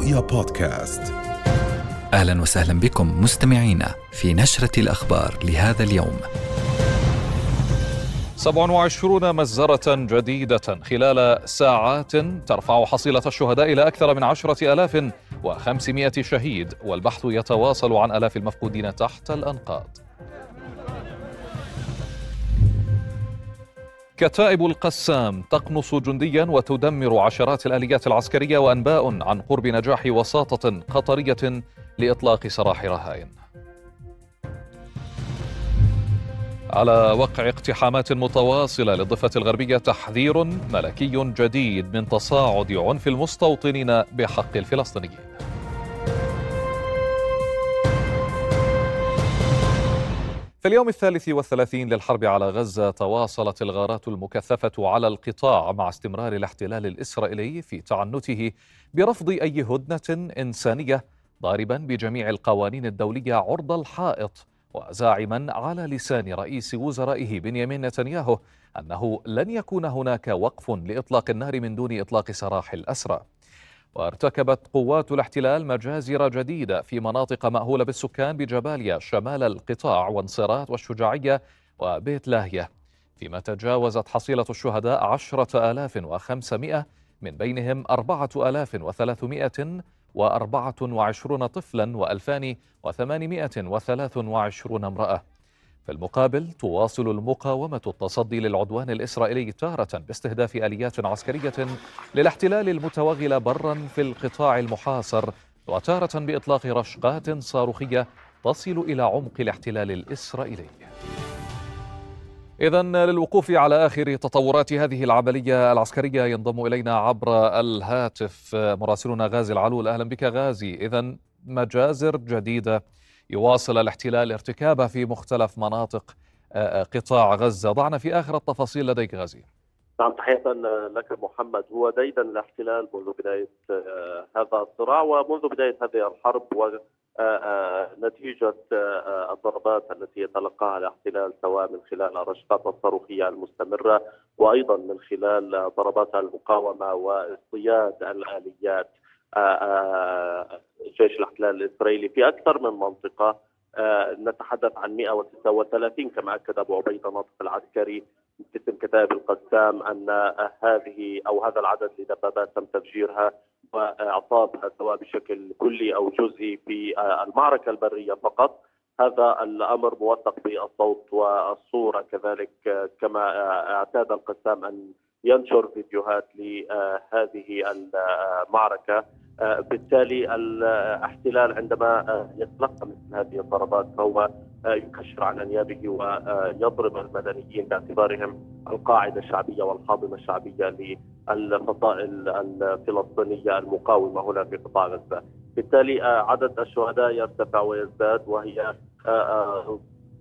رؤيا بودكاست. أهلا وسهلا بكم مستمعينا في نشرة الأخبار لهذا اليوم. 27 مزرة جديدة خلال ساعات ترفع حصيلة الشهداء إلى أكثر من عشرة ألاف وخمسمائة شهيد والبحث يتواصل عن ألاف المفقودين تحت الأنقاض. كتائب القسام تقنص جنديا وتدمر عشرات الآليات العسكرية وأنباء عن قرب نجاح وساطة قطرية لإطلاق سراح رهائن. على وقع اقتحامات متواصلة للضفة الغربية تحذير ملكي جديد من تصاعد عنف المستوطنين بحق الفلسطينيين. في اليوم الثالث والثلاثين للحرب على غزة تواصلت الغارات المكثفة على القطاع مع استمرار الاحتلال الإسرائيلي في تعنته برفض أي هدنة إنسانية ضاربا بجميع القوانين الدولية عرض الحائط وزاعما على لسان رئيس وزرائه بنيامين نتنياهو أنه لن يكون هناك وقف لإطلاق النار من دون إطلاق سراح الأسرى. وارتكبت قوات الاحتلال مجازر جديدة في مناطق مأهولة بالسكان بجباليا شمال القطاع وانصارات والشجاعية وبيت لاهية فيما تجاوزت حصيلة الشهداء عشرة آلاف وخمسمائة من بينهم أربعة آلاف وثلاثمائة وأربعة وعشرون طفلا وألفان وثمانمائة وثلاث وعشرون امرأة. في المقابل تواصل المقاومة التصدي للعدوان الإسرائيلي تارة باستهداف آليات عسكرية للاحتلال المتوغل برا في القطاع المحاصر وتارة بإطلاق رشقات صاروخية تصل إلى عمق الاحتلال الإسرائيلي. إذا للوقوف على آخر تطورات هذه العملية العسكرية ينضم إلينا عبر الهاتف مراسلنا غازي العلول. أهلا بك غازي. إذا مجازر جديدة يواصل الاحتلال ارتكابها في مختلف مناطق آه، آه، قطاع غزة. ضعنا في آخر التفاصيل لديك غازي. نعم تحية لك محمد. هو ديدا الاحتلال منذ بداية آه، هذا الصراع ومنذ بداية هذه الحرب ونتيجة الضربات التي يتلقاها الاحتلال سواء من خلال الرشقات الصاروخية المستمرة وأيضا من خلال ضربات المقاومة واصطياد الآليات. جيش الاحتلال الإسرائيلي في أكثر من منطقة. آه، نتحدث عن 139 كما أكد أبو عبيده ناطق العسكري باسم كتائب القسام أن هذه أو هذا العدد لدبابات تم تفجيرها واعصابها سواء بشكل كلي أو جزئي في آه، المعركة البرية فقط. هذا الأمر موثق بالصوت والصورة كذلك آه، كما أعتاد القسام أن ينشر فيديوهات لهذه المعركة بالتالي الاحتلال عندما يتلقى مثل هذه الضربات فهو يكشر عن أنيابه ويضرب المدنيين باعتبارهم القاعدة الشعبية والحاضنه الشعبية للفصائل الفلسطينية المقاومة هنا في قطاع غزة. بالتالي عدد الشهداء يرتفع ويزداد وهي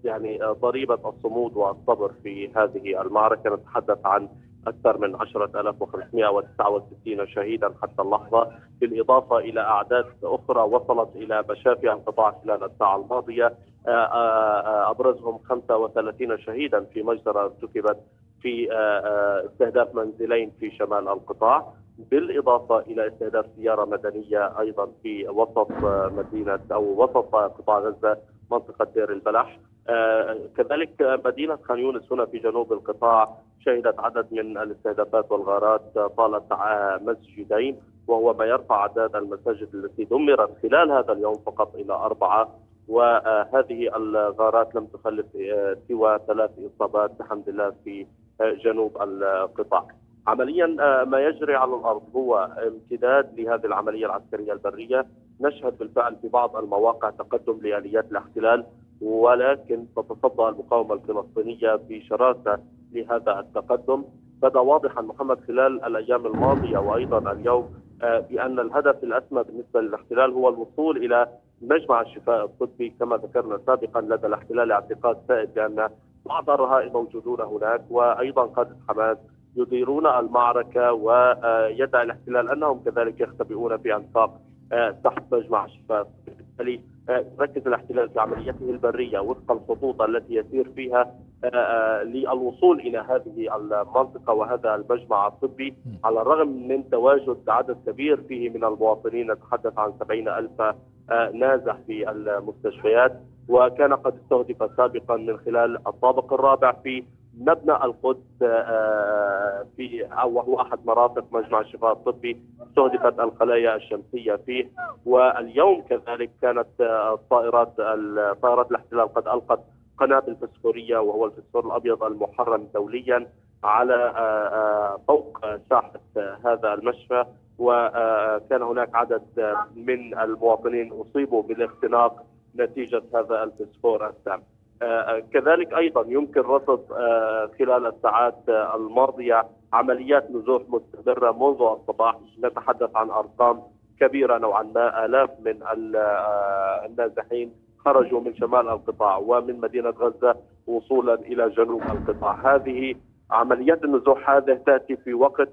يعني ضريبة الصمود والصبر في هذه المعركة نتحدث عن أكثر من 10569 شهيدا حتى اللحظة. بالإضافة إلى أعداد أخرى وصلت إلى مشافي القطاع خلال الساعة الماضية. آه، آه، آه، أبرزهم 35 شهيدا في مجزرة ارتكبت في استهداف منزلين في شمال القطاع. بالإضافة إلى استهداف سيارة مدنية أيضا في وسط مدينة أو وسط قطاع غزة منطقة دير البلح. كذلك مدينة خان يونس هنا في جنوب القطاع شهدت عدد من الاستهدافات والغارات طالت مسجدين وهو ما يرفع أعداد المساجد التي دمرت خلال هذا اليوم فقط إلى أربعة وهذه الغارات لم تخلف سوى ثلاث إصابات بحمد الله في جنوب القطاع. عمليا ما يجري على الأرض هو امتداد لهذه العملية العسكرية البرية، نشهد بالفعل في بعض المواقع تقدم لآليات الاحتلال ولكن تتصدى المقاومة الفلسطينية بشراسة لهذا التقدم. بدأ واضحا محمد خلال الأيام الماضية وأيضا اليوم آه، بأن الهدف الأسمى بالنسبة للاحتلال هو الوصول إلى مجمع الشفاء الطبي كما ذكرنا سابقا لدى الاحتلال اعتقاد سائد بأن بعض الرهائن موجودون هناك وأيضا قادة حماس يديرون المعركة ويدعي الاحتلال أنهم كذلك يختبئون في انفاق آه، تحت مجمع الشفاء بالتالي يركز الاحتلال في عمليته البرية وفق الخطوط التي يسير فيها للوصول إلى هذه المنطقة وهذا المجمع الطبي. على الرغم من تواجد عدد كبير فيه من المواطنين نتحدث عن 70 ألف نازح في المستشفيات. وكان قد استهدف سابقا من خلال الطابق الرابع في مبنى القدس في أو وهو أحد مرافق مجمع الشفاء الطبي استهدفت الخلايا الشمسية فيه واليوم كذلك كانت الطائرات طائرات الاحتلال قد ألقت قنابل فسفوريه وهو الفسفور الأبيض المحرم دوليا على فوق ساحة هذا المشفى وكان هناك عدد من المواطنين أصيبوا بالاختناق نتيجة هذا الفسفور السام. كذلك أيضا يمكن رصد خلال الساعات الماضية عمليات نزوح مستمرة منذ الصباح. نتحدث عن أرقام كبيرة نوعا ما. آلاف من النازحين خرجوا من شمال القطاع ومن مدينة غزة وصولا إلى جنوب القطاع. هذه عمليات النزوح هذه تأتي في وقت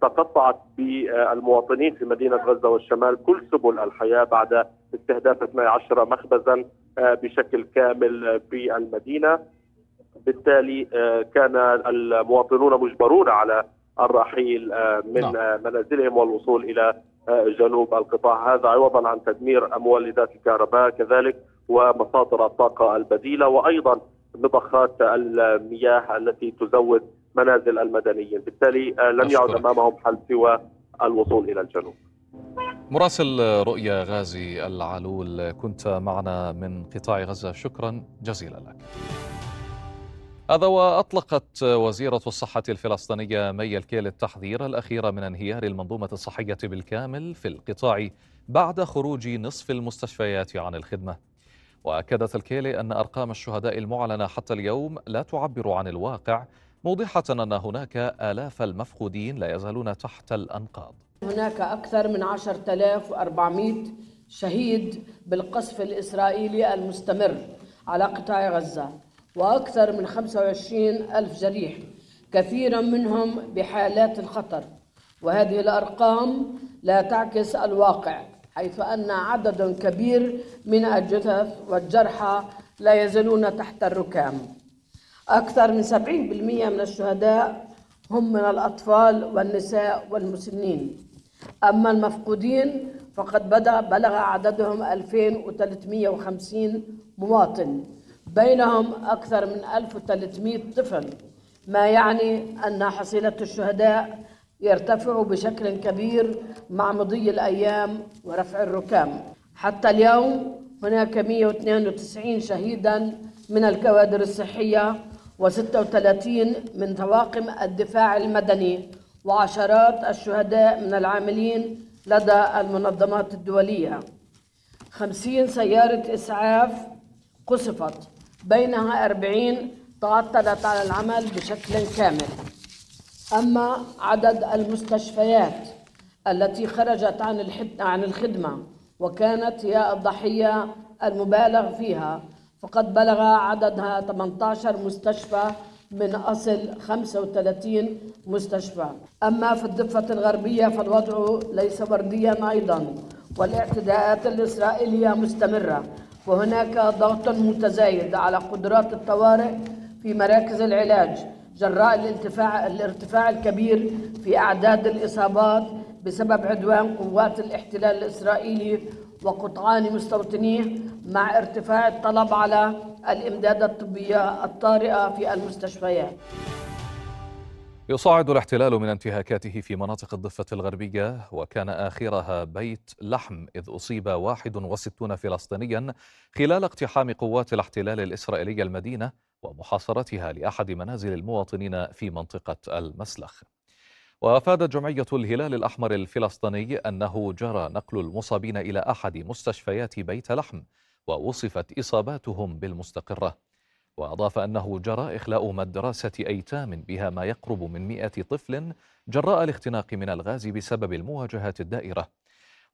تقطعت بالمواطنين في مدينة غزة والشمال كل سبل الحياة بعد استهداف 12 مخبزا. بشكل كامل في المدينة. بالتالي كان المواطنون مجبرون على الرحيل من نعم. منازلهم والوصول إلى جنوب القطاع. هذا عوضا عن تدمير مولدات الكهرباء كذلك ومصادر الطاقة البديلة وأيضا مضخات المياه التي تزود منازل المدنيين. بالتالي لم يعد أمامهم حل سوى الوصول إلى الجنوب. مراسل رؤيا غازي العلول كنت معنا من قطاع غزة. شكرا جزيلا لك. هذا وأطلقت وزيرة الصحة الفلسطينية مي الكيل التحذير الأخير من انهيار المنظومة الصحية بالكامل في القطاع بعد خروج نصف المستشفيات عن الخدمة. وأكدت الكيلي أن أرقام الشهداء المعلنة حتى اليوم لا تعبر عن الواقع موضحة أن هناك آلاف المفقودين لا يزالون تحت الأنقاض. هناك أكثر من 10400 شهيد بالقصف الإسرائيلي المستمر على قطاع غزة وأكثر من 25 ألف جريح كثيرا منهم بحالات الخطر. وهذه الأرقام لا تعكس الواقع حيث أن عدد كبير من الجثث والجرحى لا يزالون تحت الركام. أكثر من 70% من الشهداء هم من الأطفال والنساء والمسنين. أما المفقودين فقد بدأ بلغ عددهم 2350 مواطن. بينهم أكثر من 1300 طفل. ما يعني أن حصيلة الشهداء يرتفع بشكل كبير مع مضي الأيام ورفع الركام. حتى اليوم هناك 192 شهيدا من الكوادر الصحية و36 من طواقم الدفاع المدني وعشرات الشهداء من العاملين لدى المنظمات الدولية. خمسين سيارة إسعاف قصفت بينها أربعين تعطلت على العمل بشكل كامل. أما عدد المستشفيات التي خرجت عن عن الخدمة وكانت هي الضحية المبالغ فيها فقد بلغ عددها 18 مستشفى من أصل 35 مستشفى. أما في الضفة الغربية فالوضع ليس ورديا أيضا والاعتداءات الإسرائيلية مستمرة وهناك ضغط متزايد على قدرات الطوارئ في مراكز العلاج جراء الارتفاع الارتفاع الكبير في أعداد الإصابات بسبب عدوان قوات الاحتلال الإسرائيلي وقطعان مستوطنيه مع ارتفاع الطلب على الامدادات الطبيه الطارئه في المستشفيات. يصاعد الاحتلال من انتهاكاته في مناطق الضفة الغربية وكان آخرها بيت لحم إذ أصيب 61 فلسطينيا خلال اقتحام قوات الاحتلال الإسرائيلي المدينة ومحاصرتها لأحد منازل المواطنين في منطقة المسلخ وافادت جمعية الهلال الأحمر الفلسطيني أنه جرى نقل المصابين إلى أحد مستشفيات بيت لحم ووصفت إصاباتهم بالمستقرة. وأضاف أنه جرى إخلاء مدرسة أيتام بها ما يقرب من 100 طفل جراء الاختناق من الغاز بسبب المواجهات الدائرة.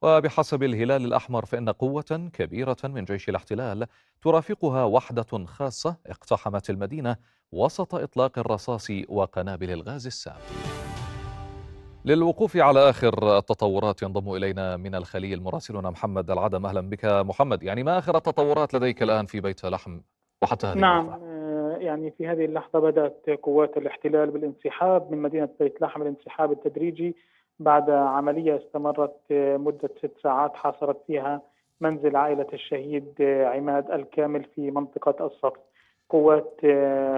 وبحسب الهلال الأحمر فإن قوة كبيرة من جيش الاحتلال ترافقها وحدة خاصة اقتحمت المدينة وسط إطلاق الرصاص وقنابل الغاز السام للوقوف على آخر التطورات ينضم إلينا من الخليل مراسلنا محمد العدم. أهلا بك محمد. يعني ما آخر التطورات لديك الآن في بيت لحم وحتى هذه نعم يعني في هذه اللحظة بدأت قوات الاحتلال بالانسحاب من مدينة بيت لحم الانسحاب التدريجي بعد عملية استمرت مدة ست ساعات حاصرت فيها منزل عائلة الشهيد عماد الكامل في منطقة الصف. قوات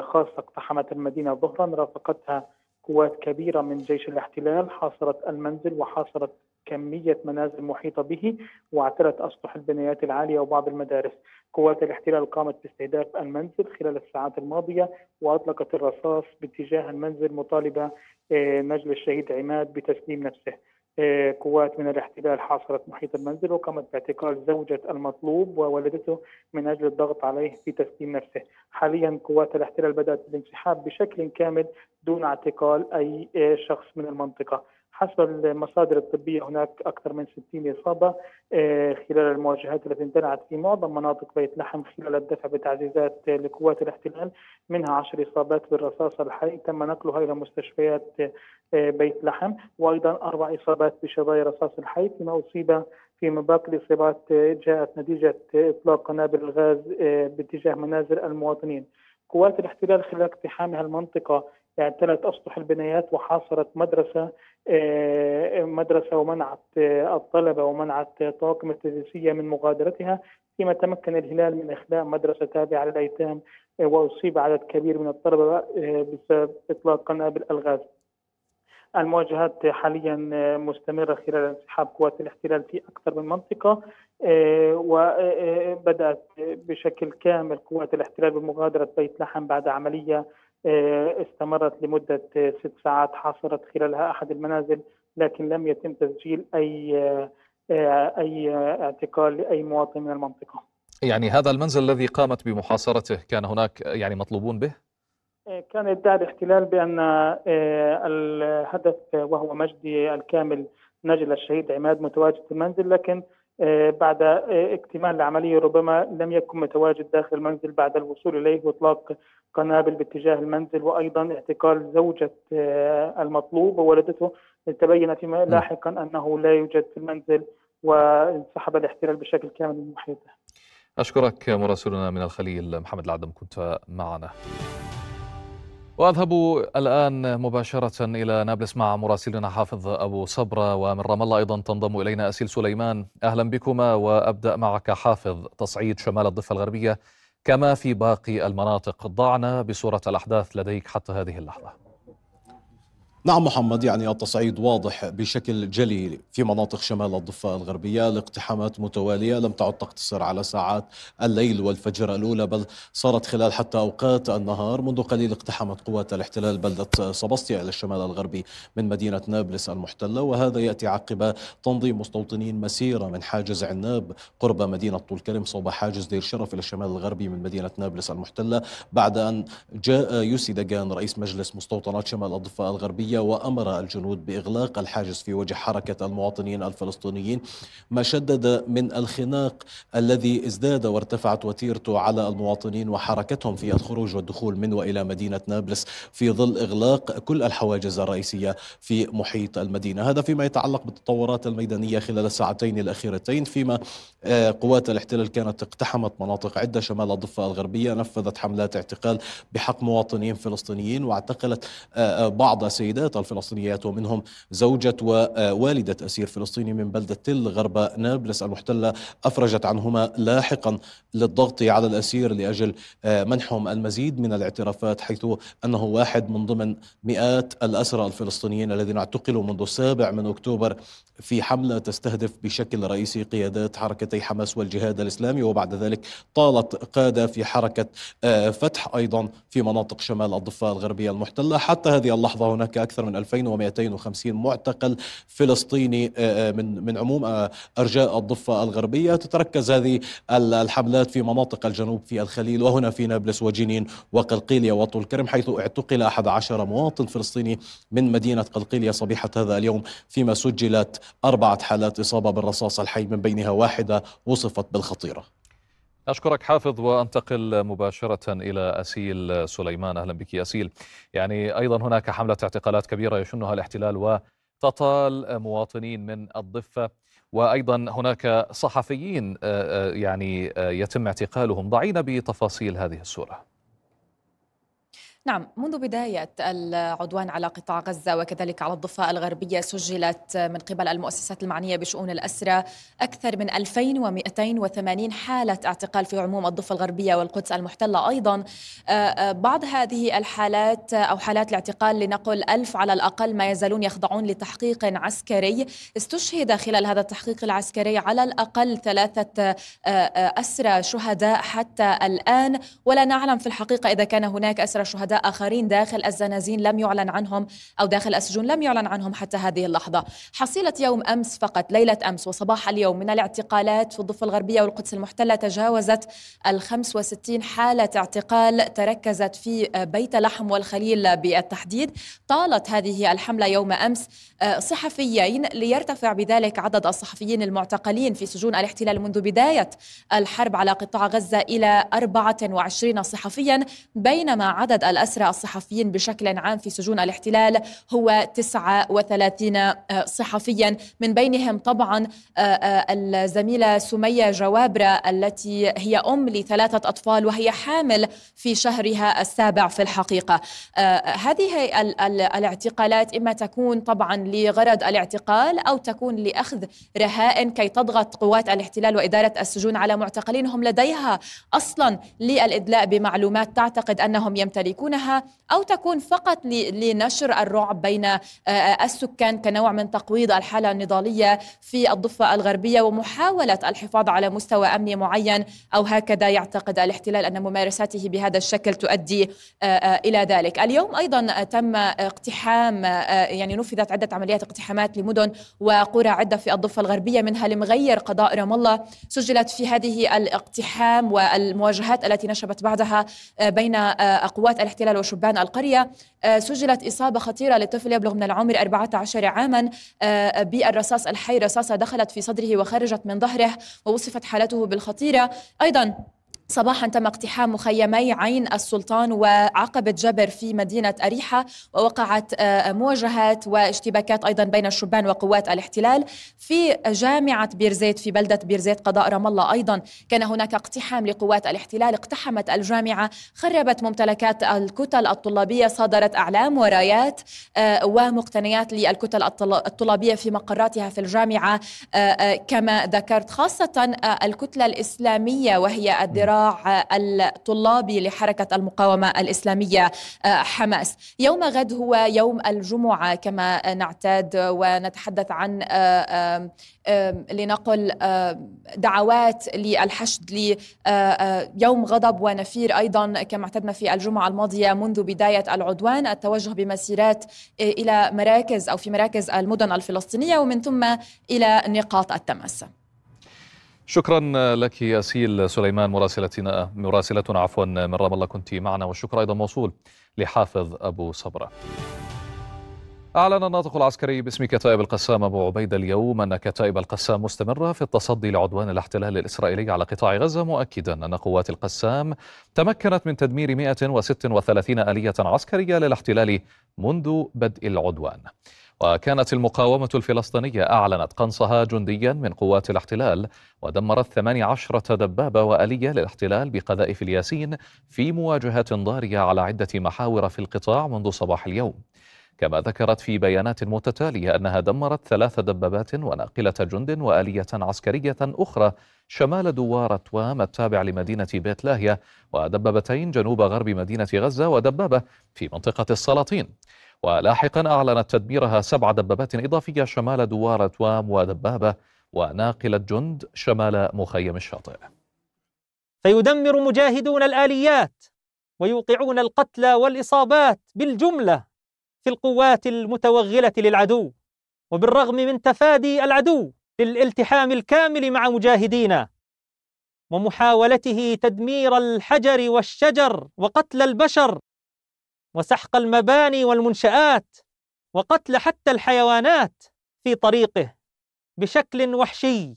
خاصة اقتحمت المدينة ظهرا رافقتها قوات كبيرة من جيش الاحتلال حاصرت المنزل وحاصرت كمية منازل محيطة به واعتلت أسطح البنايات العالية وبعض المدارس. قوات الاحتلال قامت باستهداف المنزل خلال الساعات الماضية وأطلقت الرصاص باتجاه المنزل مطالبة آه، نجل الشهيد عماد بتسليم نفسه. آه، قوات من الاحتلال حاصرت محيط المنزل وقامت باعتقال زوجة المطلوب وولدته من أجل الضغط عليه في تسليم نفسه. حاليا قوات الاحتلال بدأت الانسحاب بشكل كامل دون اعتقال أي شخص من المنطقة. حسب المصادر الطبية هناك أكثر من 60 إصابة آه، خلال المواجهات التي اندلعت في معظم مناطق بيت لحم خلال الدفع بتعزيزات لقوات الاحتلال. منها 10 إصابات بالرصاص الحي. تم نقلها إلى مستشفيات آه، بيت لحم. وأيضا أربع إصابات بشظايا رصاص الحي فيما أصيب فيما باقي الإصابات آه، جاءت نتيجة إطلاق قنابل الغاز باتجاه منازل المواطنين. قوات الاحتلال خلال اقتحامها المنطقة اعتلت أسطح البنايات وحاصرت مدرسة آه، مدرسة ومنعت آه، الطلبة ومنعت طواقم التدريسية من مغادرتها فيما تمكن الهلال من إخلاء مدرسة تابعة للأيتام آه، وأصيب عدد كبير من الطلبة بسبب إطلاق قنابل الغاز المواجهات حاليا مستمرة خلال انسحاب قوات الاحتلال في أكثر من منطقة وبدأت بشكل كامل قوات الاحتلال بمغادرة بيت لحم بعد عملية استمرت لمدة ست ساعات حاصرت خلالها أحد المنازل لكن لم يتم تسجيل أي آه، أي اعتقال لأي مواطن من المنطقة يعني هذا المنزل الذي قامت بمحاصرته كان هناك يعني مطلوبون به؟ آه، كان ادعى الاحتلال بأن الهدف وهو مجدي الكامل نجل الشهيد عماد متواجد في المنزل لكن بعد اكتمال العملية ربما لم يكن متواجد داخل المنزل بعد الوصول إليه وإطلاق قنابل باتجاه المنزل وأيضا اعتقال زوجة آه، المطلوب وولدته تبين فيما لاحقا أنه لا يوجد في المنزل وانسحب الاحتلال بشكل كامل من محيطه. أشكرك مراسلنا من الخليل محمد العدم كنت معنا. وأذهب الآن مباشرة إلى نابلس مع مراسلنا حافظ أبو صبرة ومن رام الله أيضا تنضم إلينا أسيل سليمان. أهلا بكما وأبدأ معك حافظ تصعيد شمال الضفة الغربية كما في باقي المناطق. ضعنا بصورة الأحداث لديك حتى هذه اللحظة. نعم محمد يعني التصعيد واضح بشكل جلي في مناطق شمال الضفة الغربية الاقتحامات متوالية لم تعد تقتصر على ساعات الليل والفجر الأولى بل صارت خلال حتى أوقات النهار منذ قليل اقتحمت قوات الاحتلال بلدة صبستيا إلى الشمال الغربي من مدينة نابلس المحتلة وهذا يأتي عقب تنظيم مستوطنين مسيرة من حاجز عناب قرب مدينة طول كرم صوب حاجز دير شرف إلى الشمال الغربي من مدينة نابلس المحتلة بعد أن جاء يوسي دقان رئيس مجلس مستوطنات شمال الضفة الغربية وأمر الجنود بإغلاق الحاجز في وجه حركة المواطنين الفلسطينيين ما شدد من الخناق الذي ازداد وارتفعت وتيرته على المواطنين وحركتهم في الخروج والدخول من وإلى مدينة نابلس في ظل إغلاق كل الحواجز الرئيسية في محيط المدينة. هذا فيما يتعلق بالتطورات الميدانية خلال الساعتين الأخيرتين فيما آه، قوات الاحتلال كانت اقتحمت مناطق عدة شمال الضفة الغربية نفذت حملات اعتقال بحق مواطنين فلسطينيين واعتقلت آه، آه، بعض سيدات. السيدات الفلسطينيات ومنهم زوجة ووالدة أسير فلسطيني من بلدة تل غرب نابلس المحتلة أفرجت عنهما لاحقا للضغط على الأسير لأجل آه، منحهم المزيد من الاعترافات حيث أنه واحد من ضمن مئات الأسرى الفلسطينيين الذين اعتقلوا منذ السابع من أكتوبر في حملة تستهدف بشكل رئيسي قيادات حركتي حماس والجهاد الإسلامي وبعد ذلك طالت قادة في حركة آه، فتح أيضا في مناطق شمال الضفة الغربية المحتلة. حتى هذه اللحظة هناك أكثر من 2250 معتقل فلسطيني آه، من من عموم أرجاء الضفة الغربية. تتركز هذه الحملات في مناطق الجنوب في الخليل وهنا في نابلس وجنين وقلقيلية وطول كرم حيث اعتقل أحد عشر مواطن فلسطيني من مدينة قلقيلية صبيحة هذا اليوم فيما سجلت أربعة حالات إصابة بالرصاص الحي من بينها واحدة وصفت بالخطيرة. أشكرك حافظ وأنتقل مباشرة إلى أسيل سليمان. أهلا بك أسيل. يعني أيضا هناك حملة اعتقالات كبيرة يشنها الاحتلال وتطال مواطنين من الضفة وأيضا هناك صحفيين آه، آه، يعني آه، يتم اعتقالهم. ضعينا بتفاصيل هذه الصورة. نعم منذ بداية العدوان على قطاع غزة وكذلك على الضفة الغربية سجلت من قبل المؤسسات المعنية بشؤون الأسرة أكثر من 2280 حالة اعتقال في عموم الضفة الغربية والقدس المحتلة. أيضا آه، آه، بعض هذه الحالات أو حالات الاعتقال لنقل ألف على الأقل ما يزالون يخضعون لتحقيق عسكري. استشهد خلال هذا التحقيق العسكري على الأقل ثلاثة آه، أسرى شهداء حتى الآن. ولا نعلم في الحقيقة إذا كان هناك أسرى شهداء آخرين داخل الزنازين لم يعلن عنهم أو داخل السجون لم يعلن عنهم حتى هذه اللحظة. حصيلة يوم أمس فقط ليلة أمس وصباح اليوم من الاعتقالات في الضفة الغربية والقدس المحتلة تجاوزت ال 65 حالة اعتقال تركزت في بيت لحم والخليل بالتحديد. طالت هذه الحملة يوم أمس صحفيين ليرتفع بذلك عدد الصحفيين المعتقلين في سجون الاحتلال منذ بداية الحرب على قطاع غزة إلى 24 صحفيا بينما عدد الأسرى الصحفيين بشكل عام في سجون الاحتلال هو 39 آه، صحفيا. من بينهم طبعا آه، آه، الزميلة سمية جوابرة التي هي أم لثلاثة أطفال وهي حامل في شهرها السابع في الحقيقة. هذه الاعتقالات إما تكون طبعا لغرض الاعتقال أو تكون لأخذ رهائن كي تضغط قوات الاحتلال وإدارة السجون على معتقلين. هم لديها أصلا للإدلاء بمعلومات تعتقد أنهم يمتلكون يكونها أو تكون فقط لنشر الرعب بين السكان كنوع من تقويض الحالة النضالية في الضفة الغربية ومحاولة الحفاظ على مستوى أمني معين أو هكذا يعتقد الاحتلال أن ممارساته بهذا الشكل تؤدي إلى ذلك. اليوم أيضا تم اقتحام يعني نفذت عدة عمليات اقتحامات لمدن وقرى عدة في الضفة الغربية منها لمغير قضاء رام الله. سجلت في هذه الاقتحام والمواجهات التي نشبت بعدها بين قوات الاحتلال وشبان القرية آه، سجلت إصابة خطيرة لطفل يبلغ من العمر 14 عاما آه، بالرصاص الحي رصاصة دخلت في صدره وخرجت من ظهره ووصفت حالته بالخطيرة. أيضا صباحا تم اقتحام مخيمي عين السلطان وعقبة جبر في مدينة أريحة ووقعت آه، مواجهات واشتباكات أيضا بين الشبان وقوات الاحتلال في جامعة بيرزيت في بلدة بيرزيت قضاء رام الله. أيضا كان هناك اقتحام لقوات الاحتلال اقتحمت الجامعة خربت ممتلكات الكتل الطلابية صادرت أعلام ورايات آه، ومقتنيات للكتل الطلابية في مقراتها في الجامعة آه، كما ذكرت خاصة الكتلة الإسلامية وهي الدراسة الصراع الطلابي لحركة المقاومة الإسلامية آه، حماس. يوم غد هو يوم الجمعة كما نعتاد ونتحدث عن آه، لنقل دعوات للحشد ليوم غضب ونفير أيضا كما اعتدنا في الجمعة الماضية منذ بداية العدوان. التوجه بمسيرات آه، إلى مراكز أو في مراكز المدن الفلسطينية ومن ثم إلى نقاط التماس. شكرا لك ياسيل سليمان مراسلتنا مراسلتنا عفوا من رام الله كنت معنا والشكر أيضا موصول لحافظ أبو صبرة. أعلن الناطق العسكري باسم كتائب القسام أبو عبيدة اليوم أن كتائب القسام مستمرة في التصدي لعدوان الاحتلال الإسرائيلي على قطاع غزة مؤكدا أن قوات القسام تمكنت من تدمير 136 آلية عسكرية للاحتلال منذ بدء العدوان. وكانت المقاومة الفلسطينية أعلنت قنصها جنديا من قوات الاحتلال ودمرت 18 دبابة وآلية للاحتلال بقذائف الياسين في مواجهات ضارية على عدة محاور في القطاع منذ صباح اليوم. كما ذكرت في بيانات متتالية أنها دمرت ثلاث دبابات وناقلة جند وآلية عسكرية أخرى شمال دوار توام التابع لمدينة بيت لاهية ودبابتين جنوب غرب مدينة غزة ودبابة في منطقة السلاطين. ولاحقا أعلنت تدميرها سبع دبابات إضافية شمال دوار توام ودبابة وناقلة جند شمال مخيم الشاطئ. فيدمر مجاهدون الآليات ويوقعون القتلى والإصابات بالجملة في القوات المتوغلة للعدو وبالرغم من تفادي العدو للالتحام الكامل مع مجاهدينا ومحاولته تدمير الحجر والشجر وقتل البشر وسحق المباني والمنشآت وقتل حتى الحيوانات في طريقه بشكل وحشي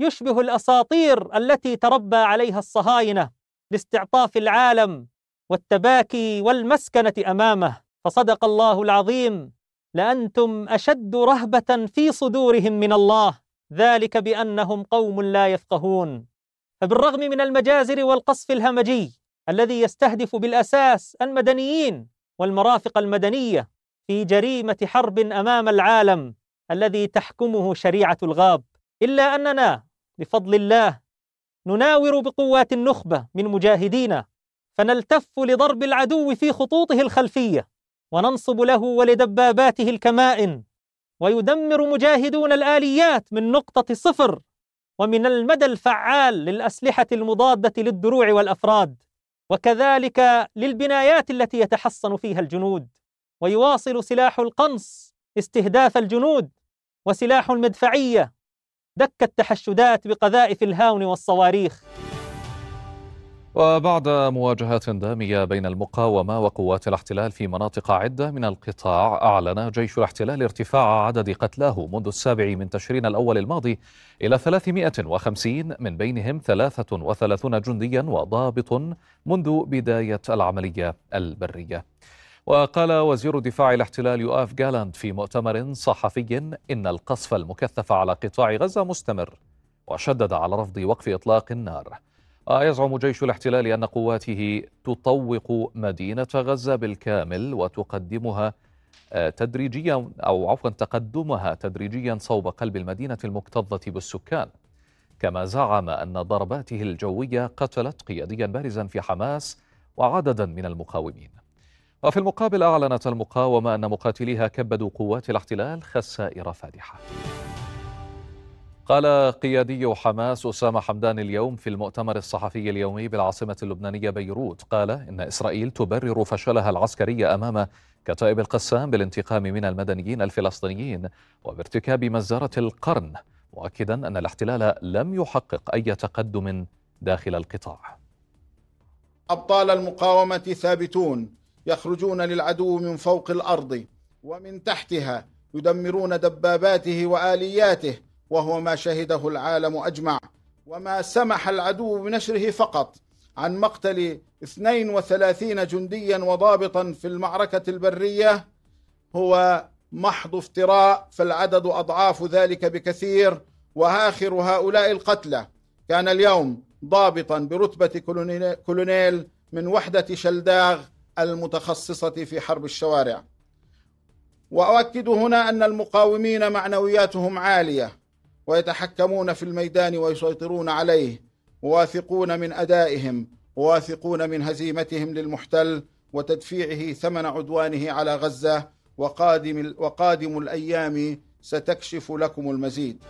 يشبه الأساطير التي تربى عليها الصهاينة لاستعطاف العالم والتباكي والمسكنة أمامه. فصدق الله العظيم. لأنتم أشد رهبة في صدورهم من الله. ذلك بأنهم قوم لا يفقهون. فبالرغم من المجازر والقصف الهمجي الذي يستهدف بالأساس المدنيين والمرافق المدنية في جريمة حرب أمام العالم الذي تحكمه شريعة الغاب. إلا أننا بفضل الله نناور بقوات النخبة من مجاهدينا فنلتف لضرب العدو في خطوطه الخلفية وننصب له ولدباباته الكمائن ويدمر مجاهدون الآليات من نقطة صفر ومن المدى الفعال للأسلحة المضادة للدروع والأفراد. وكذلك للبنايات التي يتحصن فيها الجنود ويواصل سلاح القنص استهداف الجنود وسلاح المدفعية. دك التحشدات بقذائف الهاون والصواريخ. وبعد مواجهات دامية بين المقاومة وقوات الاحتلال في مناطق عدة من القطاع أعلن جيش الاحتلال ارتفاع عدد قتلاه منذ السابع من تشرين الأول الماضي إلى 350 من بينهم 33 جنديا وضابط منذ بداية العملية البرية. وقال وزير دفاع الاحتلال يؤاف جالاند في مؤتمر صحفي إن القصف المكثف على قطاع غزة مستمر وشدد على رفض وقف إطلاق النار. يزعم جيش الاحتلال أن قواته تطوق مدينة غزة بالكامل وتقدمها تدريجيا أو عفوا تقدمها تدريجيا صوب قلب المدينة المكتظة بالسكان. كما زعم أن ضرباته الجوية قتلت قياديا بارزا في حماس وعددا من المقاومين. وفي المقابل أعلنت المقاومة أن مقاتليها كبدوا قوات الاحتلال خسائر فادحة. قال قيادي حماس أسامة حمدان اليوم في المؤتمر الصحفي اليومي بالعاصمة اللبنانية بيروت. قال إن إسرائيل تبرر فشلها العسكري أمام كتائب القسام بالانتقام من المدنيين الفلسطينيين وبارتكاب مزارة القرن مؤكدا أن الاحتلال لم يحقق أي تقدم داخل القطاع. أبطال المقاومة ثابتون يخرجون للعدو من فوق الأرض ومن تحتها يدمرون دباباته وآلياته وهو ما شهده العالم أجمع وما سمح العدو بنشره فقط. عن مقتل 32 جنديا وضابطا في المعركة البرية هو محض افتراء فالعدد أضعاف ذلك بكثير وآخر هؤلاء القتلى. كان اليوم ضابطا برتبة كولونيل من وحدة شلداغ المتخصصة في حرب الشوارع. وأؤكد هنا أن المقاومين معنوياتهم عالية ويتحكمون في الميدان ويسيطرون عليه واثقون من أدائهم واثقون من هزيمتهم للمحتل وتدفيعه ثمن عدوانه على غزة وقادم وقادم الأيام ستكشف لكم المزيد.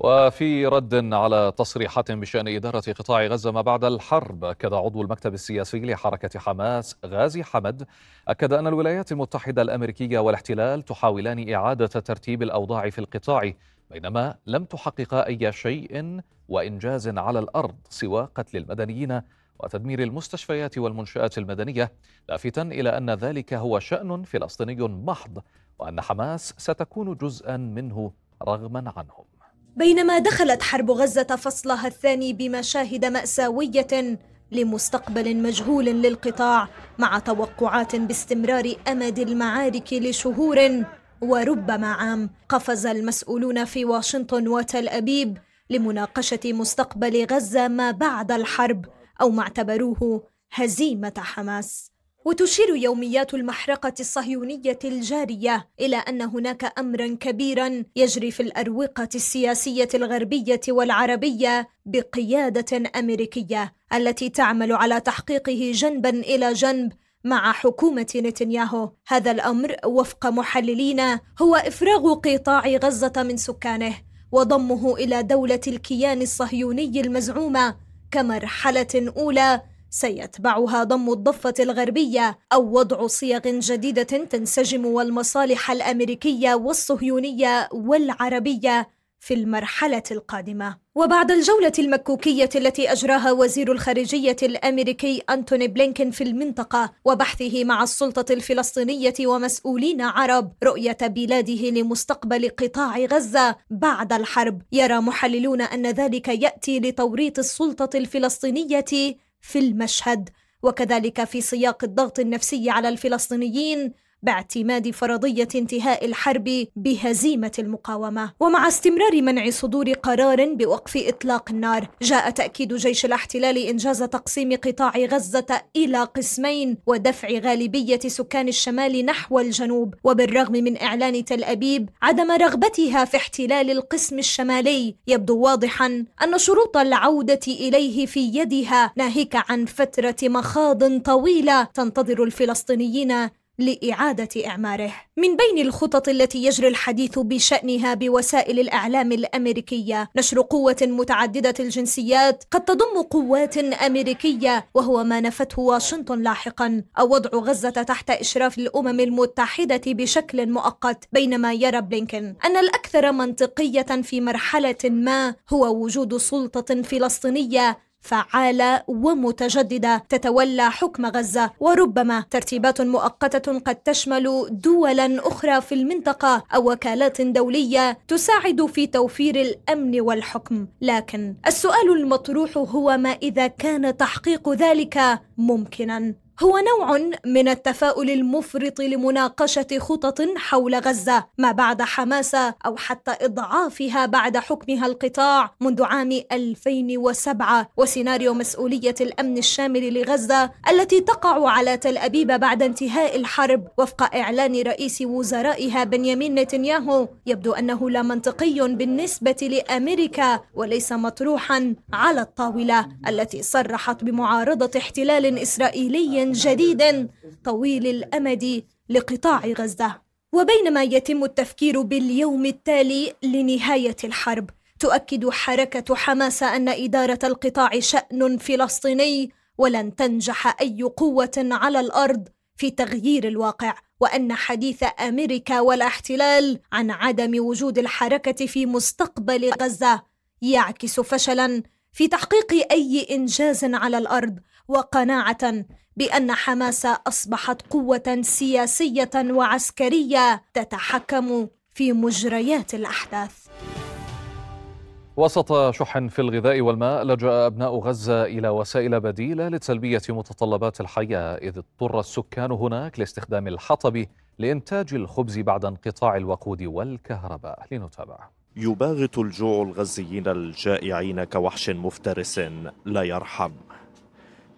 وفي رد على تصريحات بشأن إدارة قطاع غزة ما بعد الحرب أكد عضو المكتب السياسي لحركة حماس غازي حمد أكد أن الولايات المتحدة الأمريكية والاحتلال تحاولان إعادة ترتيب الأوضاع في القطاع بينما لم تحققا أي شيء وإنجاز على الأرض سوى قتل المدنيين وتدمير المستشفيات والمنشآت المدنية لافتا إلى أن ذلك هو شأن فلسطيني محض وأن حماس ستكون جزءا منه رغما عنهم. بينما دخلت حرب غزة فصلها الثاني بمشاهد مأساوية لمستقبل مجهول للقطاع مع توقعات باستمرار أمد المعارك لشهور وربما عام قفز المسؤولون في واشنطن وتل أبيب لمناقشة مستقبل غزة ما بعد الحرب أو ما اعتبروه هزيمة حماس. وتشير يوميات المحرقة الصهيونية الجارية إلى أن هناك أمرا كبيرا يجري في الأروقة السياسية الغربية والعربية بقيادة أمريكية التي تعمل على تحقيقه جنبا إلى جنب مع حكومة نتنياهو. هذا الأمر وفق محللين هو إفراغ قطاع غزة من سكانه وضمه إلى دولة الكيان الصهيوني المزعومة. كمرحلة أولى سيتبعها ضم الضفة الغربية أو وضع صيغ جديدة تنسجم والمصالح الأمريكية والصهيونية والعربية. في المرحلة القادمة. وبعد الجولة المكوكية التي أجراها وزير الخارجية الأمريكي أنتوني بلينكين في المنطقة وبحثه مع السلطة الفلسطينية ومسؤولين عرب رؤية بلاده لمستقبل قطاع غزة بعد الحرب، يرى محللون أن ذلك يأتي لتوريط السلطة الفلسطينية في المشهد وكذلك في سياق الضغط النفسي على الفلسطينيين باعتماد فرضية انتهاء الحرب بهزيمة المقاومة. ومع استمرار منع صدور قرار بوقف إطلاق النار جاء تأكيد جيش الاحتلال إنجاز تقسيم قطاع غزة إلى قسمين ودفع غالبية سكان الشمال نحو الجنوب. وبالرغم من إعلان تل أبيب عدم رغبتها في احتلال القسم الشمالي يبدو واضحا أن شروط العودة إليه في يدها ناهيك عن فترة مخاض طويلة تنتظر الفلسطينيين لإعادة إعماره. من بين الخطط التي يجري الحديث بشأنها بوسائل الإعلام الأمريكية نشر قوة متعددة الجنسيات قد تضم قوات أمريكية وهو ما نفته واشنطن لاحقا أو وضع غزة تحت إشراف الأمم المتحدة بشكل مؤقت بينما يرى بلينكن أن الأكثر منطقية في مرحلة ما هو وجود سلطة فلسطينية فعالة ومتجددة تتولى حكم غزة وربما ترتيبات مؤقتة قد تشمل دولا أخرى في المنطقة أو وكالات دولية تساعد في توفير الأمن والحكم. لكن السؤال المطروح هو ما إذا كان تحقيق ذلك ممكنا؟ هو نوع من التفاؤل المفرط لمناقشة خطط حول غزة ما بعد حماس أو حتى إضعافها بعد حكمها القطاع منذ عام 2007 وسيناريو مسؤولية الأمن الشامل لغزة التي تقع على تل أبيب بعد انتهاء الحرب وفق إعلان رئيس وزرائها بنيامين نتنياهو يبدو أنه لا منطقي بالنسبة لأمريكا وليس مطروحا على الطاولة التي صرحت بمعارضة احتلال إسرائيلي جديد طويل الأمد لقطاع غزة. وبينما يتم التفكير باليوم التالي لنهاية الحرب تؤكد حركة حماس أن إدارة القطاع شأن فلسطيني ولن تنجح أي قوة على الأرض في تغيير الواقع وأن حديث أمريكا والاحتلال عن عدم وجود الحركة في مستقبل غزة يعكس فشلا في تحقيق أي إنجاز على الأرض وقناعة بأن حماس أصبحت قوة سياسية وعسكرية تتحكم في مجريات الأحداث. وسط شح في الغذاء والماء لجأ أبناء غزة إلى وسائل بديلة لتلبية متطلبات الحياة إذ اضطر السكان هناك لاستخدام الحطب لإنتاج الخبز بعد انقطاع الوقود والكهرباء. لنتابع. يباغت الجوع الغزيين الجائعين كوحش مفترس لا يرحم.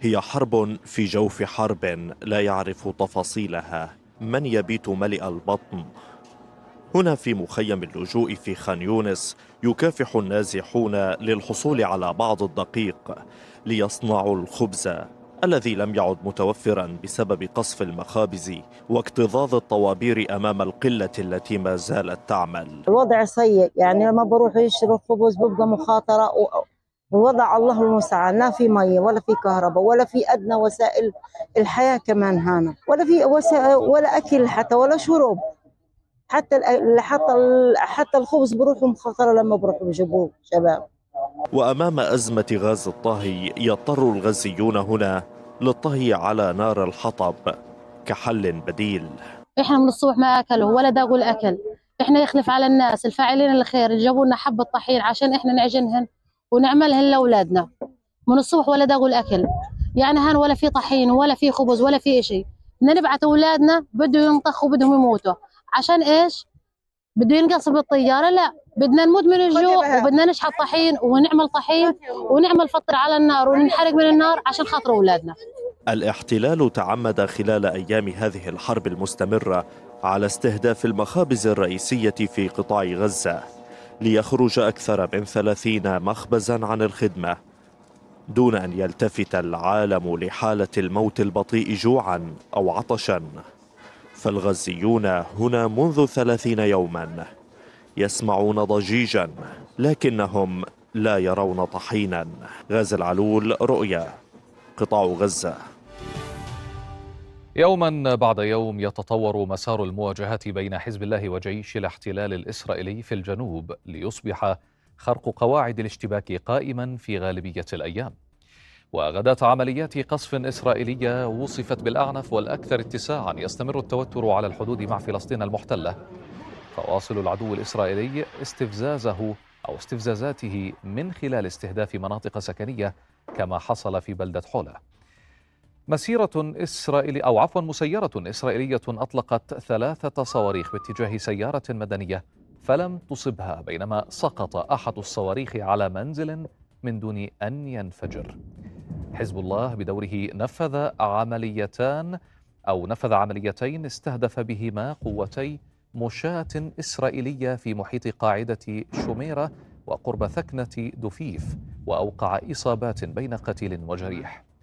هي حرب في جوف حرب لا يعرف تفاصيلها من يبيت ملئ البطن هنا في مخيم اللجوء في خان يونس يكافح النازحون للحصول على بعض الدقيق ليصنعوا الخبز الذي لم يعد متوفرا بسبب قصف المخابز واكتظاظ الطوابير أمام القلة التي ما زالت تعمل. الوضع سيء يعني لما بروح يشتروا الخبز بيبقى مخاطرة ووضع الله المستعان لا في مية ولا في كهرباء ولا في أدنى وسائل الحياة كمان هنا ولا في وسائل ولا أكل حتى ولا شرب حتى حتى حتى الخبز بروحوا مخاطره لما بروحوا بيجيبوه شباب. وأمام أزمة غاز الطهي يضطر الغزيون هنا للطهي على نار الحطب كحل بديل. إحنا من الصبح ما أكلوا ولا داقوا الأكل إحنا يخلف على الناس الفاعلين الخير جابوا لنا حبه طحين عشان إحنا نعجنهن ونعملهن لاولادنا من الصبح ولا داقوا الأكل. يعني هان ولا في طحين ولا في خبز ولا في شيء بدنا نبعث أولادنا بده ينطخوا بدهم يموتوا. عشان إيش؟ بده ينقص بالطيارة؟ لا. بدنا نموت من الجوع وبدنا نشحط طحين ونعمل طحين ونعمل فطر على النار وننحرق من النار عشان خاطر أولادنا. الاحتلال تعمد خلال أيام هذه الحرب المستمرة على استهداف المخابز الرئيسية في قطاع غزة. ليخرج أكثر من ثلاثين مخبزا عن الخدمة دون أن يلتفت العالم لحالة الموت البطيء جوعا أو عطشا. فالغزيون هنا منذ ثلاثين يوما يسمعون ضجيجا لكنهم لا يرون طحينا. غاز العلول رؤيا قطاع غزة. يوما بعد يوم يتطور مسار المواجهات بين حزب الله وجيش الاحتلال الإسرائيلي في الجنوب ليصبح خرق قواعد الاشتباك قائما في غالبية الأيام. وغداة عمليات قصف إسرائيلية وصفت بالأعنف والأكثر اتساعا يستمر التوتر على الحدود مع فلسطين المحتلة فواصل العدو الإسرائيلي استفزازه أو استفزازاته من خلال استهداف مناطق سكنية كما حصل في بلدة حولة مسيرة إسرائيلية أو عفوا مسيرة إسرائيلية أطلقت ثلاثة صواريخ باتجاه سيارة مدنية فلم تصبها بينما سقط أحد الصواريخ على منزل من دون أن ينفجر. حزب الله بدوره نفذ عمليتان أو نفذ عمليتين استهدف بهما قوتي مشاة إسرائيلية في محيط قاعدة شميرة وقرب ثكنة دفيف وأوقع إصابات بين قتيل وجريح.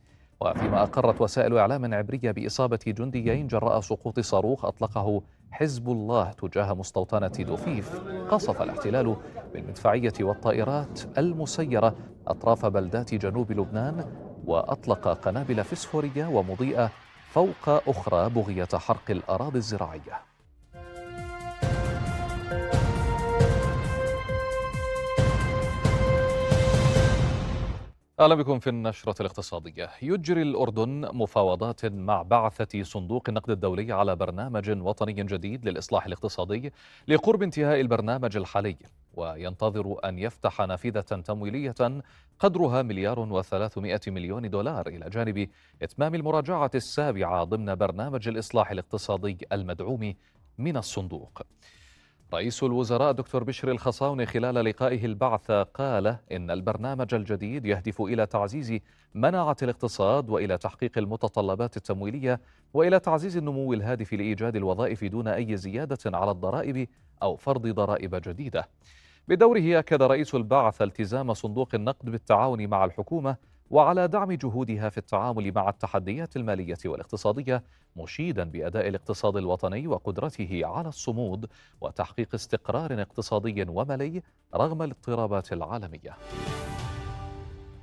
وفيما أقرت وسائل إعلام عبرية بإصابة جنديين جراء سقوط صاروخ أطلقه حزب الله تجاه مستوطنة دوفيف قصف الاحتلال بالمدفعية والطائرات المسيرة أطراف بلدات جنوب لبنان وأطلق قنابل فسفورية ومضيئة فوق أخرى بغية حرق الأراضي الزراعية. أهلا بكم في النشرة الاقتصادية. يجري الأردن مفاوضات مع بعثة صندوق النقد الدولي على برنامج وطني جديد للإصلاح الاقتصادي لقرب انتهاء البرنامج الحالي وينتظر أن يفتح نافذة تمويلية قدرها مليار وثلاثمائة مليون دولار إلى جانب إتمام المراجعة السابعة ضمن برنامج الإصلاح الاقتصادي المدعوم من الصندوق. رئيس الوزراء دكتور بشر الخصاوني خلال لقائه البعث قال إن البرنامج الجديد يهدف إلى تعزيز مناعة الاقتصاد وإلى تحقيق المتطلبات التمويلية وإلى تعزيز النمو الهادف لإيجاد الوظائف دون أي زيادة على الضرائب أو فرض ضرائب جديدة. بدوره أكد رئيس البعث التزام صندوق النقد بالتعاون مع الحكومة وعلى دعم جهودها في التعامل مع التحديات المالية والاقتصادية مشيدا بأداء الاقتصاد الوطني وقدرته على الصمود وتحقيق استقرار اقتصادي ومالي رغم الاضطرابات العالمية.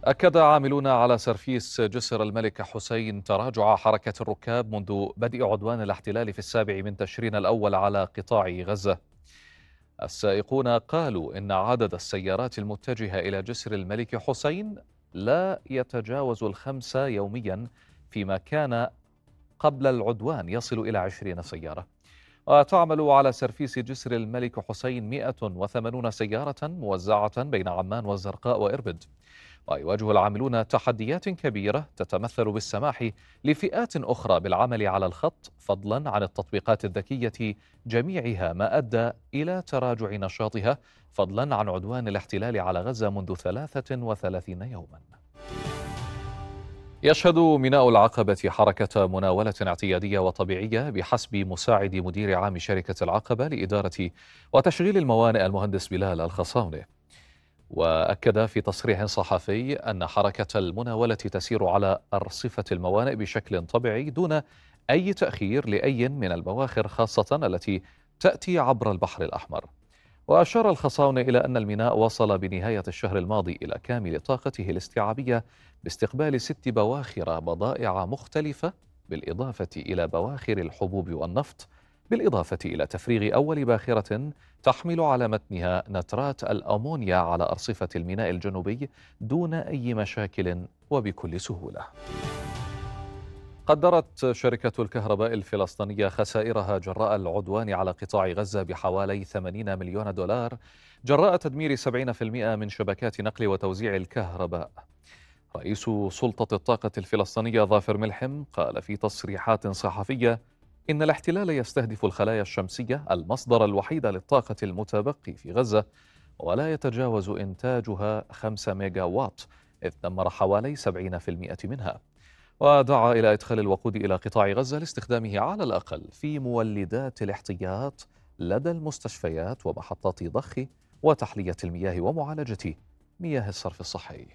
أكد عاملون على سرفيس جسر الملك حسين تراجع حركة الركاب منذ بدء عدوان الاحتلال في السابع من تشرين الأول على قطاع غزة. السائقون قالوا إن عدد السيارات المتجهة إلى جسر الملك حسين لا يتجاوز الخمسة يوميا فيما كان قبل العدوان يصل إلى عشرين سيارة. وتعمل على سرفيس جسر الملك حسين 180 سيارة موزعة بين عمان والزرقاء وإربد. ويواجه العاملون تحديات كبيرة تتمثل بالسماح لفئات أخرى بالعمل على الخط فضلا عن التطبيقات الذكية جميعها ما أدى إلى تراجع نشاطها فضلا عن عدوان الاحتلال على غزة منذ 33 يوما. يشهد ميناء العقبة حركة مناولة اعتيادية وطبيعية بحسب مساعد مدير عام شركة العقبة لإدارة وتشغيل الموانئ المهندس بلال الخصاونة وأكد في تصريح صحفي أن حركة المناولة تسير على أرصفة الموانئ بشكل طبيعي دون أي تأخير لأي من البواخر خاصة التي تأتي عبر البحر الأحمر. وأشار الخصاونه إلى أن الميناء وصل بنهاية الشهر الماضي إلى كامل طاقته الاستيعابية باستقبال ست بواخر بضائع مختلفة بالإضافة إلى بواخر الحبوب والنفط بالإضافة إلى تفريغ أول باخرة تحمل على متنها نترات الأمونيا على أرصفة الميناء الجنوبي دون أي مشاكل وبكل سهولة. قدرت شركة الكهرباء الفلسطينية خسائرها جراء العدوان على قطاع غزة بحوالي 80 مليون دولار جراء تدمير 70% من شبكات نقل وتوزيع الكهرباء. رئيس سلطة الطاقة الفلسطينية ظافر ملحم قال في تصريحات صحفية إن الاحتلال يستهدف الخلايا الشمسية المصدر الوحيد للطاقة المتبقي في غزة ولا يتجاوز إنتاجها 5 ميجا وات إذ دمر حوالي 70% منها. ودعا إلى إدخال الوقود إلى قطاع غزة لاستخدامه على الأقل في مولدات الاحتياط لدى المستشفيات ومحطات ضخ وتحلية المياه ومعالجة مياه الصرف الصحي.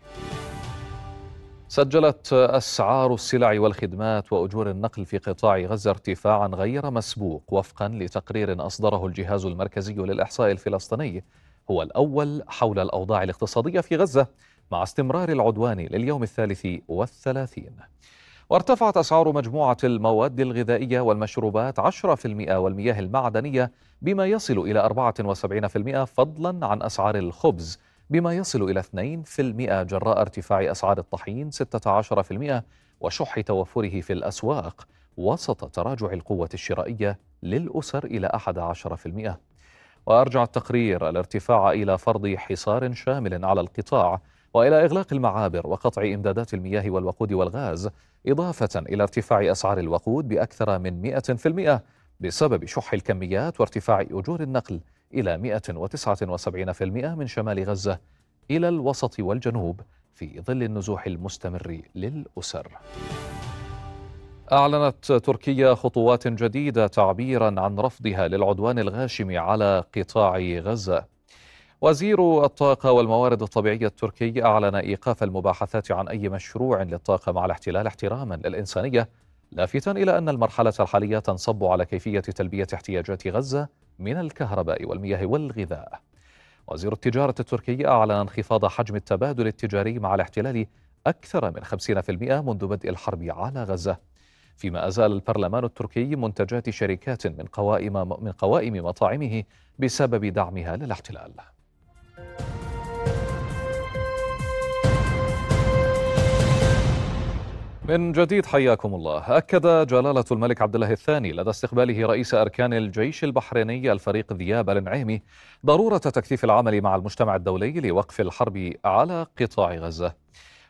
سجلت أسعار السلع والخدمات وأجور النقل في قطاع غزة ارتفاعا غير مسبوق وفقا لتقرير أصدره الجهاز المركزي للإحصاء الفلسطيني. هو الأول حول الأوضاع الاقتصادية في غزة مع استمرار العدوان لليوم الثالث والثلاثين. وارتفعت أسعار مجموعة المواد الغذائية والمشروبات 10% والمياه المعدنية بما يصل إلى 74% فضلا عن أسعار الخبز. بما يصل إلى 2% جراء ارتفاع أسعار الطحين 16% وشح توفره في الأسواق وسط تراجع القوة الشرائية للأسر إلى 11% وأرجع التقرير الارتفاع إلى فرض حصار شامل على القطاع وإلى إغلاق المعابر وقطع إمدادات المياه والوقود والغاز إضافة إلى ارتفاع أسعار الوقود بأكثر من 100% بسبب شح الكميات وارتفاع أجور النقل إلى 179% من شمال غزة إلى الوسط والجنوب في ظل النزوح المستمر للأسر. أعلنت تركيا خطوات جديدة تعبيرا عن رفضها للعدوان الغاشم على قطاع غزة. وزير الطاقة والموارد الطبيعية التركي أعلن إيقاف المباحثات عن أي مشروع للطاقة مع الاحتلال احتراما للإنسانية لافتا إلى أن المرحلة الحالية تنصب على كيفية تلبية احتياجات غزة من الكهرباء والمياه والغذاء. وزير التجارة التركي أعلن انخفاض حجم التبادل التجاري مع الاحتلال أكثر من 50% منذ بدء الحرب على غزة. فيما أزال البرلمان التركي منتجات شركات من قوائم من قوائم مطاعمه بسبب دعمها للاحتلال. من جديد حياكم الله. أكد جلالة الملك عبد الله الثاني لدى استقباله رئيس أركان الجيش البحريني الفريق ذياب النعيمي ضرورة تكثيف العمل مع المجتمع الدولي لوقف الحرب على قطاع غزة.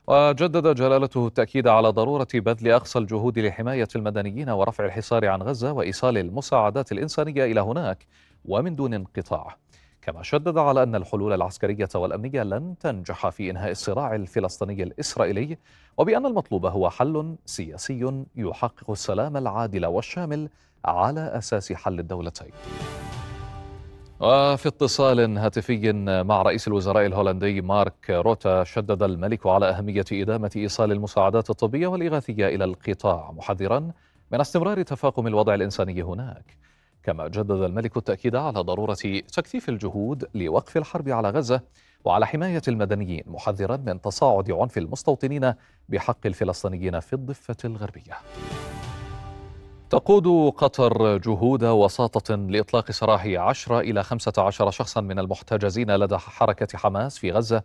وجدد جلالته التأكيد على ضرورة بذل أقصى الجهود لحماية المدنيين ورفع الحصار عن غزة وإيصال المساعدات الإنسانية إلى هناك ومن دون انقطاع. كما شدد على أن الحلول العسكرية والأمنية لن تنجح في إنهاء الصراع الفلسطيني الإسرائيلي وبأن المطلوب هو حل سياسي يحقق السلام العادل والشامل على أساس حل الدولتين. وفي اتصال هاتفي مع رئيس الوزراء الهولندي مارك روتا شدد الملك على أهمية إدامة إيصال المساعدات الطبية والإغاثية إلى القطاع محذرا من استمرار تفاقم الوضع الإنساني هناك. كما جدد الملك التأكيد على ضرورة تكثيف الجهود لوقف الحرب على غزة وعلى حماية المدنيين محذرا من تصاعد عنف المستوطنين بحق الفلسطينيين في الضفة الغربية. تقود قطر جهود وساطة لإطلاق سراح 10 إلى 15 شخصا من المحتجزين لدى حركة حماس في غزة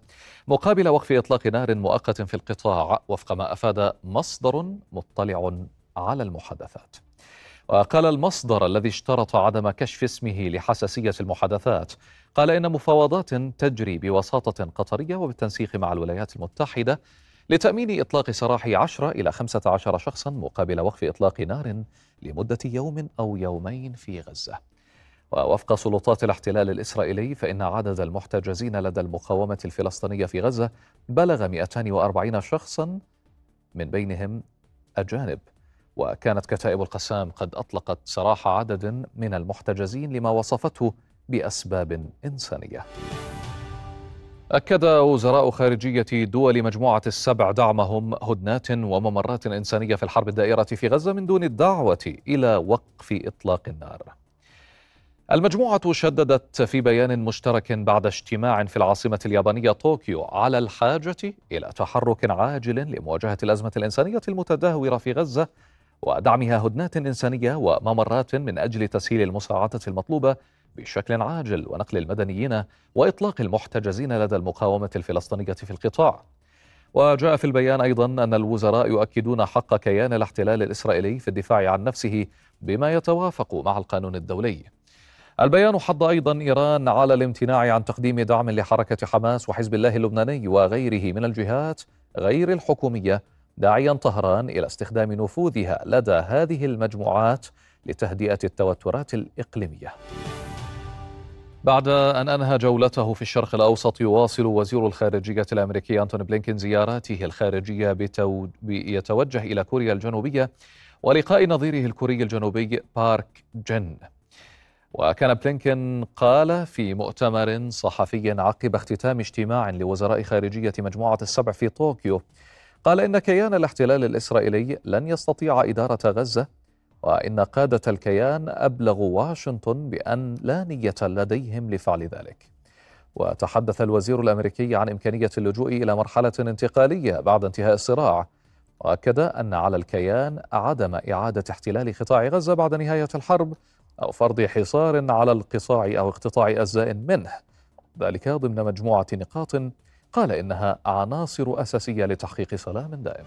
مقابل وقف إطلاق نار مؤقت في القطاع وفق ما أفاد مصدر مطلع على المحادثات. وقال المصدر الذي اشترط عدم كشف اسمه لحساسية المحادثات. قال إن مفاوضات تجري بوساطة قطرية وبالتنسيق مع الولايات المتحدة لتأمين إطلاق سراح 10 إلى 15 شخصا مقابل وقف إطلاق نار لمدة يوم أو يومين في غزة. ووفق سلطات الاحتلال الإسرائيلي فإن عدد المحتجزين لدى المقاومة الفلسطينية في غزة بلغ 240 شخصا من بينهم أجانب. وكانت كتائب القسام قد أطلقت سراح عدد من المحتجزين لما وصفته بأسباب إنسانية أكد وزراء خارجية دول مجموعة السبع دعمهم هدنات وممرات إنسانية في الحرب الدائرة في غزة من دون الدعوة إلى وقف إطلاق النار. المجموعة شددت في بيان مشترك بعد اجتماع في العاصمة اليابانية طوكيو على الحاجة إلى تحرك عاجل لمواجهة الأزمة الإنسانية المتدهورة في غزة ودعمها هدنات إنسانية وممرات من أجل تسهيل المساعدة المطلوبة بشكل عاجل ونقل المدنيين وإطلاق المحتجزين لدى المقاومة الفلسطينية في القطاع. وجاء في البيان أيضا أن الوزراء يؤكدون حق كيان الاحتلال الإسرائيلي في الدفاع عن نفسه بما يتوافق مع القانون الدولي. البيان حض أيضا إيران على الامتناع عن تقديم دعم لحركة حماس وحزب الله اللبناني وغيره من الجهات غير الحكومية داعيا طهران إلى استخدام نفوذها لدى هذه المجموعات لتهدئة التوترات الإقليمية. بعد أن أنهى جولته في الشرق الأوسط يواصل وزير الخارجية الأمريكي أنتوني بلينكين زياراته الخارجية بتو... يتوجه إلى كوريا الجنوبية ولقاء نظيره الكوري الجنوبي بارك جن. وكان بلينكين قال في مؤتمر صحفي عقب اختتام اجتماع لوزراء خارجية مجموعة السبع في طوكيو قال إن كيان الاحتلال الإسرائيلي لن يستطيع إدارة غزة وإن قادة الكيان أبلغوا واشنطن بأن لا نية لديهم لفعل ذلك. وتحدث الوزير الأمريكي عن إمكانية اللجوء إلى مرحلة انتقالية بعد انتهاء الصراع وأكد أن على الكيان عدم إعادة احتلال قطاع غزة بعد نهاية الحرب أو فرض حصار على القطاع أو اقتطاع أجزاء منه ذلك ضمن مجموعة نقاط قال إنها عناصر أساسية لتحقيق سلام دائم.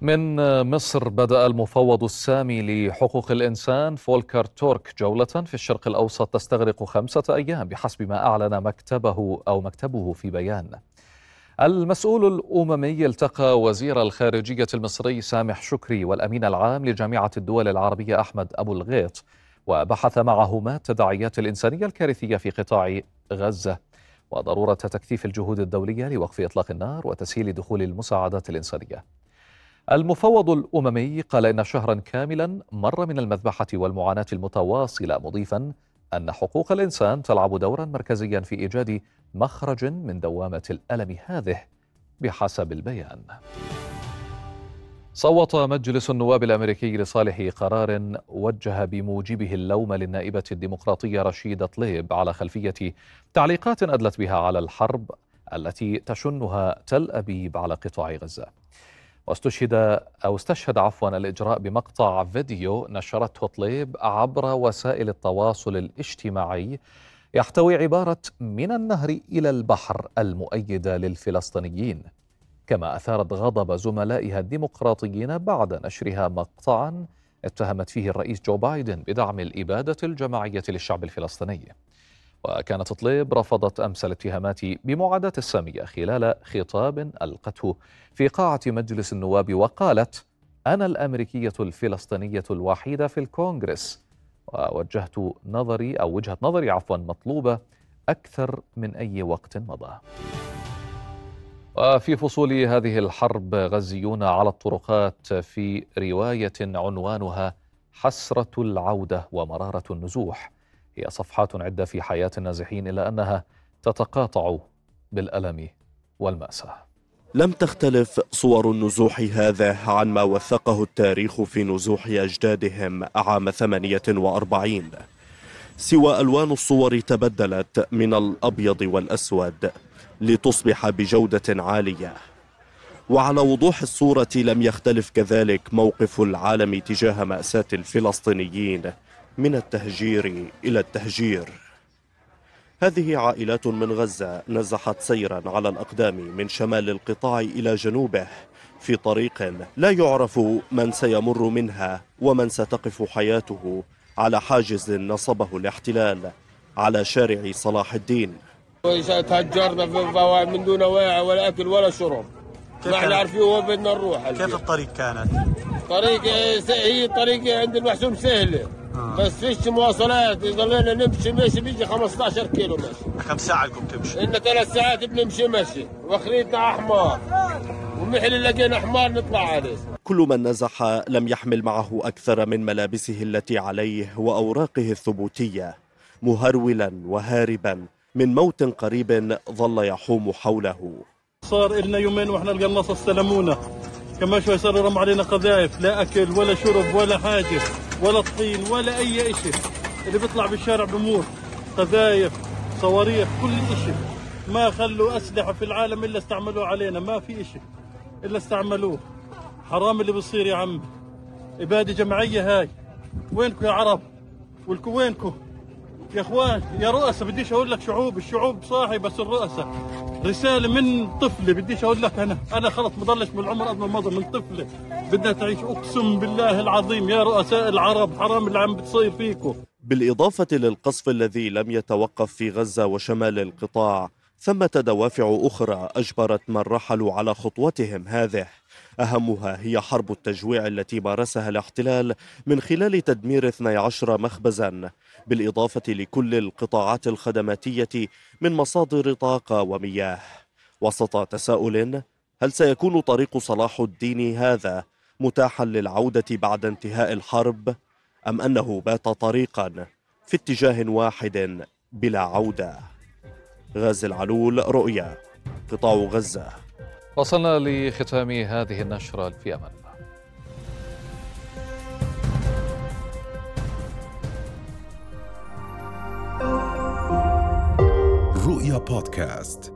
من مصر بدأ المفوض السامي لحقوق الإنسان فولكر تورك جولة في الشرق الأوسط تستغرق خمسة أيام بحسب ما أعلن مكتبه أو مكتبه في بيان. المسؤول الأممي التقى وزير الخارجية المصري سامح شكري والأمين العام لجامعة الدول العربية أحمد أبو الغيط وبحث معهما التداعيات الإنسانية الكارثية في قطاع غزة. وضرورة تكثيف الجهود الدولية لوقف إطلاق النار وتسهيل دخول المساعدات الإنسانية. المفوض الأممي قال إن شهرا كاملا مر من المذبحة والمعاناة المتواصلة مضيفا أن حقوق الإنسان تلعب دورا مركزيا في إيجاد مخرج من دوامة الألم هذه بحسب البيان. صوت مجلس النواب الأمريكي لصالح قرار وجه بموجبه اللوم للنائبة الديمقراطية رشيدة طليب على خلفية تعليقات أدلت بها على الحرب التي تشنها تل أبيب على قطاع غزة. واستشهد أو استشهد عفوا الإجراء بمقطع فيديو نشرته طليب عبر وسائل التواصل الاجتماعي يحتوي عبارة من النهر إلى البحر المؤيدة للفلسطينيين. كما أثارت غضب زملائها الديمقراطيين بعد نشرها مقطعا اتهمت فيه الرئيس جو بايدن بدعم الإبادة الجماعية للشعب الفلسطيني. وكانت طليب رفضت أمس الاتهامات بمعاداة السامية خلال خطاب ألقته في قاعة مجلس النواب وقالت: أنا الأمريكية الفلسطينية الوحيدة في الكونغرس ووجهت نظري أو وجهة نظري عفوا مطلوبة أكثر من أي وقت مضى. وفي فصول هذه الحرب غزيون على الطرقات في رواية عنوانها حسرة العودة ومرارة النزوح. هي صفحات عدة في حياة النازحين الا أنها تتقاطع بالألم والمأساة. لم تختلف صور النزوح هذا عن ما وثقه التاريخ في نزوح أجدادهم عام 48 سوى ألوان الصور تبدلت من الأبيض والأسود. لتصبح بجودة عالية. وعلى وضوح الصورة لم يختلف كذلك موقف العالم تجاه مأساة الفلسطينيين من التهجير إلى التهجير. هذه عائلات من غزة نزحت سيرا على الأقدام من شمال القطاع إلى جنوبه في طريق لا يعرف من سيمر منها ومن ستقف حياته على حاجز نصبه الاحتلال على شارع صلاح الدين. تهجرنا في من دون واعي ولا أكل ولا شرب. ما إحنا عارفين وين بدنا نروح كيف الطريق كانت؟ طريق هي طريق عند المحسوم سهله آه. بس فيش مواصلات. ضلينا نمشي ماشي بيجي 15 كيلو ماشي. كم ساعة لكم تمشي؟ إلنا ثلاث ساعات بنمشي مشي واخريتنا أحمر. ومحل اللي لقينا حمار نطلع عليه. كل من نزح لم يحمل معه أكثر من ملابسه التي عليه وأوراقه الثبوتية مهرولا وهاربا. من موت قريب ظل يحوم حوله. صار لنا يومين وإحنا القناص استلمونا. كمان شوي صاروا يرموا علينا قذائف لا أكل ولا شرب ولا حاجة ولا طحين ولا أي شيء اللي بيطلع بالشارع بموت. قذايف صواريخ كل شيء ما خلوا أسلحة في العالم إلا استعملوه علينا ما في شيء إلا استعملوه. حرام اللي بصير يا عم. اباده جماعية هاي. وينكم يا عرب؟ وينكم يا إخوان يا رؤساء بديش أقول لك؟ شعوب الشعوب صاحي بس الرؤساء. رسالة من طفلة بديش أقول لك أنا؟ أنا خلص بضلش بالعمر قد ما مضى من طفلة. بدها تعيش. أقسم بالله العظيم يا رؤساء العرب حرام اللي عم بتصير فيكم. بالإضافة للقصف الذي لم يتوقف في غزة وشمال القطاع ثمة دوافع أخرى أجبرت من رحلوا على خطوتهم هذه. أهمها هي حرب التجويع التي مارسها الاحتلال من خلال تدمير 12 مخبزا بالإضافة لكل القطاعات الخدماتية من مصادر طاقة ومياه. وسط تساؤل هل سيكون طريق صلاح الدين هذا متاحا للعودة بعد انتهاء الحرب؟ أم أنه بات طريقا في اتجاه واحد بلا عودة؟ غازي العلول رؤيا قطاع غزة. وصلنا لختام هذه النشرة في أمان رؤيا بودكاست.